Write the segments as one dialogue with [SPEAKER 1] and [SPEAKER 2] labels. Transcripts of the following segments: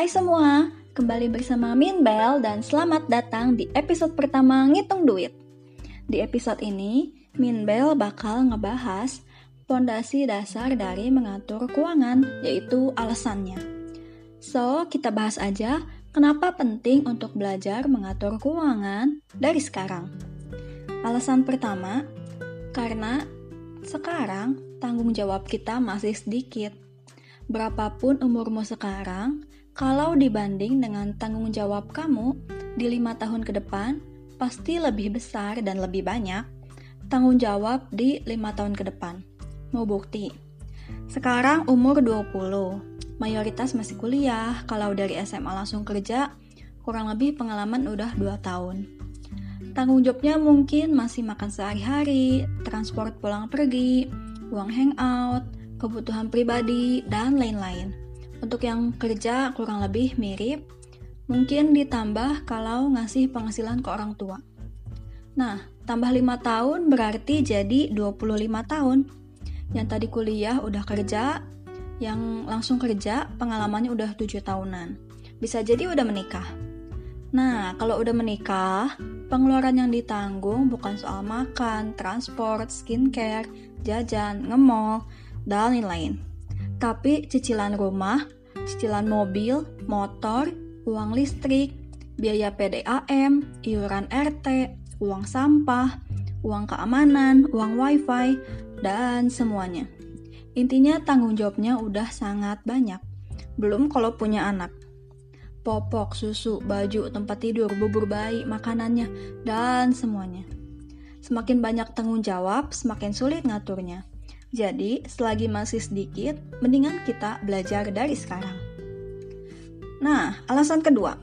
[SPEAKER 1] Hai semua, kembali bersama Min Bell dan selamat datang di episode pertama Ngitung Duit. Di episode ini, Min Bell bakal ngebahas fondasi dasar dari mengatur keuangan, yaitu alasannya. So, kita bahas aja kenapa penting untuk belajar mengatur keuangan dari sekarang. Alasan pertama, karena sekarang tanggung jawab kita masih sedikit. Berapapun umurmu sekarang, kalau dibanding dengan tanggung jawab kamu di lima tahun ke depan, pasti lebih besar dan lebih banyak tanggung jawab di lima tahun ke depan. Mau bukti? Sekarang umur 20, mayoritas masih kuliah, kalau dari SMA langsung kerja, kurang lebih pengalaman udah 2 tahun. Tanggung jawabnya mungkin masih makan sehari-hari, transport pulang pergi, uang hangout, kebutuhan pribadi, dan lain-lain. Untuk yang kerja kurang lebih mirip, mungkin ditambah kalau ngasih penghasilan ke orang tua. Nah, tambah 5 tahun berarti jadi 25 tahun. Yang tadi kuliah udah kerja, yang langsung kerja pengalamannya udah 7 tahunan. Bisa jadi udah menikah. Nah, kalau udah menikah, pengeluaran yang ditanggung bukan soal makan, transport, skincare, jajan, ngemol, dan lain-lain tapi cicilan rumah, cicilan mobil, motor, uang listrik, biaya PDAM, iuran RT, uang sampah, uang keamanan, uang wifi, dan semuanya. Intinya tanggung jawabnya udah sangat banyak. Belum kalau punya anak. Popok, susu, baju, tempat tidur, bubur bayi, makanannya, dan semuanya. Semakin banyak tanggung jawab, semakin sulit ngaturnya. Jadi, selagi masih sedikit, mendingan kita belajar dari sekarang. Nah, alasan kedua.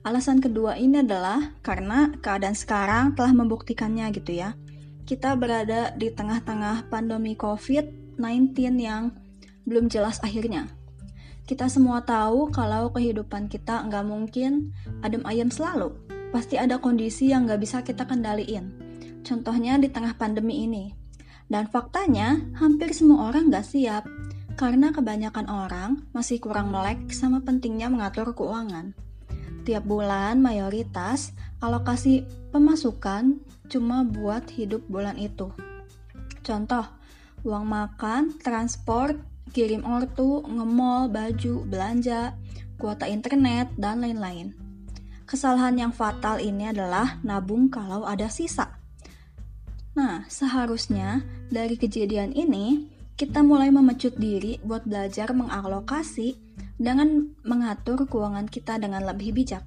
[SPEAKER 1] Alasan kedua ini adalah karena keadaan sekarang telah membuktikannya gitu ya. Kita berada di tengah-tengah pandemi COVID-19 yang belum jelas akhirnya. Kita semua tahu kalau kehidupan kita nggak mungkin adem ayem selalu. Pasti ada kondisi yang nggak bisa kita kendaliin. Contohnya di tengah pandemi ini, dan faktanya, hampir semua orang gak siap, karena kebanyakan orang masih kurang melek sama pentingnya mengatur keuangan. Tiap bulan, mayoritas alokasi pemasukan cuma buat hidup bulan itu. Contoh, uang makan, transport, kirim ortu, ngemol, baju, belanja, kuota internet, dan lain-lain. Kesalahan yang fatal ini adalah nabung kalau ada sisa. Nah, seharusnya dari kejadian ini kita mulai memecut diri buat belajar mengalokasi dengan mengatur keuangan kita dengan lebih bijak.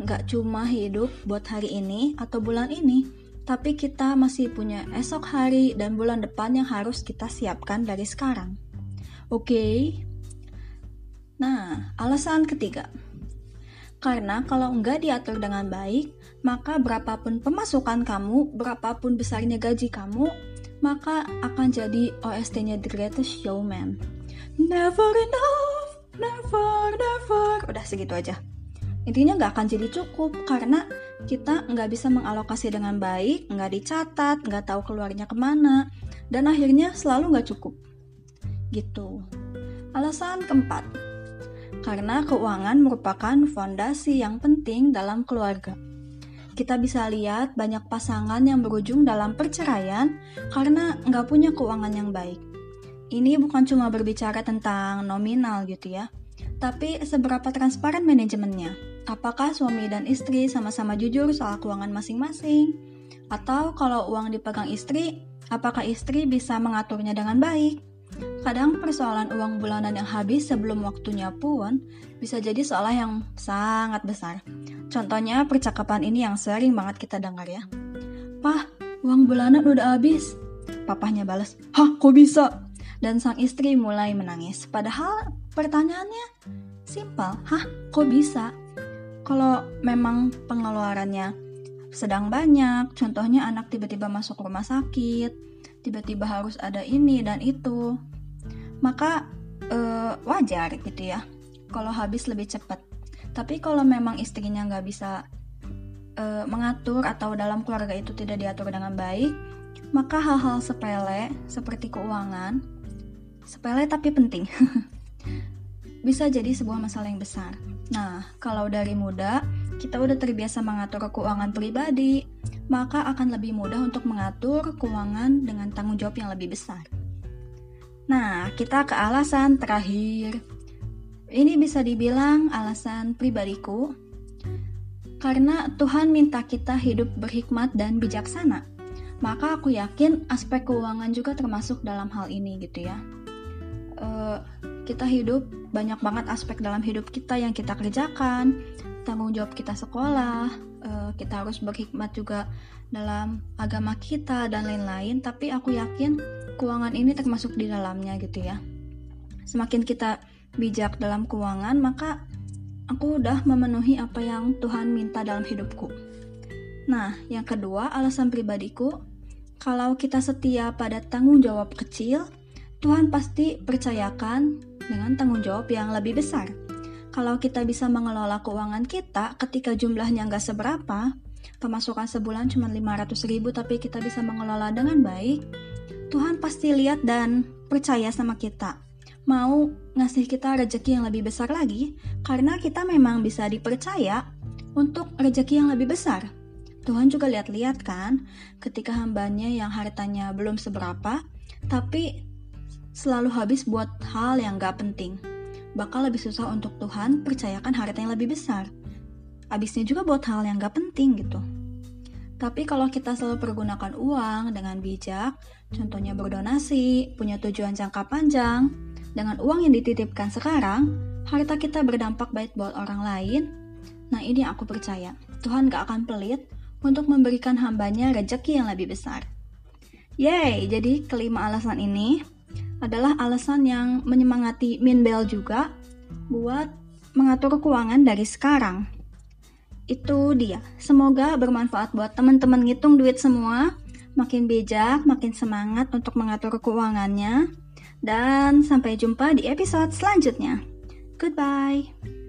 [SPEAKER 1] Nggak cuma hidup buat hari ini atau bulan ini, tapi kita masih punya esok hari dan bulan depan yang harus kita siapkan dari sekarang. Oke? Okay? Nah, alasan ketiga. Karena kalau nggak diatur dengan baik, maka berapapun pemasukan kamu, berapapun besarnya gaji kamu, maka akan jadi OST-nya The Greatest Showman. Never enough, never, never. Udah segitu aja. Intinya nggak akan jadi cukup karena kita nggak bisa mengalokasi dengan baik, nggak dicatat, nggak tahu keluarnya ke mana, dan akhirnya selalu nggak cukup. Gitu. Alasan keempat, karena keuangan merupakan fondasi yang penting dalam keluarga. Kita bisa lihat banyak pasangan yang berujung dalam perceraian karena nggak punya keuangan yang baik. Ini bukan cuma berbicara tentang nominal gitu ya, tapi seberapa transparan manajemennya. Apakah suami dan istri sama-sama jujur soal keuangan masing-masing? Atau kalau uang dipegang istri, apakah istri bisa mengaturnya dengan baik? Kadang persoalan uang bulanan yang habis sebelum waktunya pun bisa jadi soal yang sangat besar. Contohnya percakapan ini yang sering banget kita dengar ya. Pah, uang bulanan udah habis. Papahnya balas, Hah, kok bisa? Dan sang istri mulai menangis. Padahal pertanyaannya simpel, Hah, kok bisa? Kalau memang pengeluarannya sedang banyak, contohnya anak tiba-tiba masuk rumah sakit, tiba-tiba harus ada ini dan itu maka uh, wajar gitu ya kalau habis lebih cepat tapi kalau memang istrinya nggak bisa uh, mengatur atau dalam keluarga itu tidak diatur dengan baik maka hal-hal sepele seperti keuangan sepele tapi penting bisa jadi sebuah masalah yang besar. Nah, kalau dari muda kita udah terbiasa mengatur keuangan pribadi, maka akan lebih mudah untuk mengatur keuangan dengan tanggung jawab yang lebih besar. Nah, kita ke alasan terakhir. Ini bisa dibilang alasan pribadiku, karena Tuhan minta kita hidup berhikmat dan bijaksana. Maka aku yakin aspek keuangan juga termasuk dalam hal ini gitu ya. Uh, kita hidup banyak banget aspek dalam hidup kita yang kita kerjakan tanggung jawab kita sekolah uh, kita harus berhikmat juga dalam agama kita dan lain-lain. Tapi aku yakin keuangan ini termasuk di dalamnya gitu ya. Semakin kita bijak dalam keuangan maka aku udah memenuhi apa yang Tuhan minta dalam hidupku. Nah yang kedua alasan pribadiku kalau kita setia pada tanggung jawab kecil Tuhan pasti percayakan dengan tanggung jawab yang lebih besar. Kalau kita bisa mengelola keuangan kita ketika jumlahnya nggak seberapa, pemasukan sebulan cuma 500 ribu tapi kita bisa mengelola dengan baik, Tuhan pasti lihat dan percaya sama kita. Mau ngasih kita rejeki yang lebih besar lagi, karena kita memang bisa dipercaya untuk rejeki yang lebih besar. Tuhan juga lihat-lihat kan, ketika hambanya yang hartanya belum seberapa, tapi selalu habis buat hal yang gak penting. Bakal lebih susah untuk Tuhan percayakan harta yang lebih besar. Habisnya juga buat hal yang gak penting gitu. Tapi kalau kita selalu pergunakan uang dengan bijak, contohnya berdonasi, punya tujuan jangka panjang, dengan uang yang dititipkan sekarang, harta kita berdampak baik buat orang lain. Nah ini aku percaya, Tuhan gak akan pelit untuk memberikan hambanya rejeki yang lebih besar. Yeay, jadi kelima alasan ini adalah alasan yang menyemangati Min Bell juga buat mengatur keuangan dari sekarang. Itu dia. Semoga bermanfaat buat teman-teman ngitung duit semua. Makin bijak, makin semangat untuk mengatur keuangannya. Dan sampai jumpa di episode selanjutnya. Goodbye.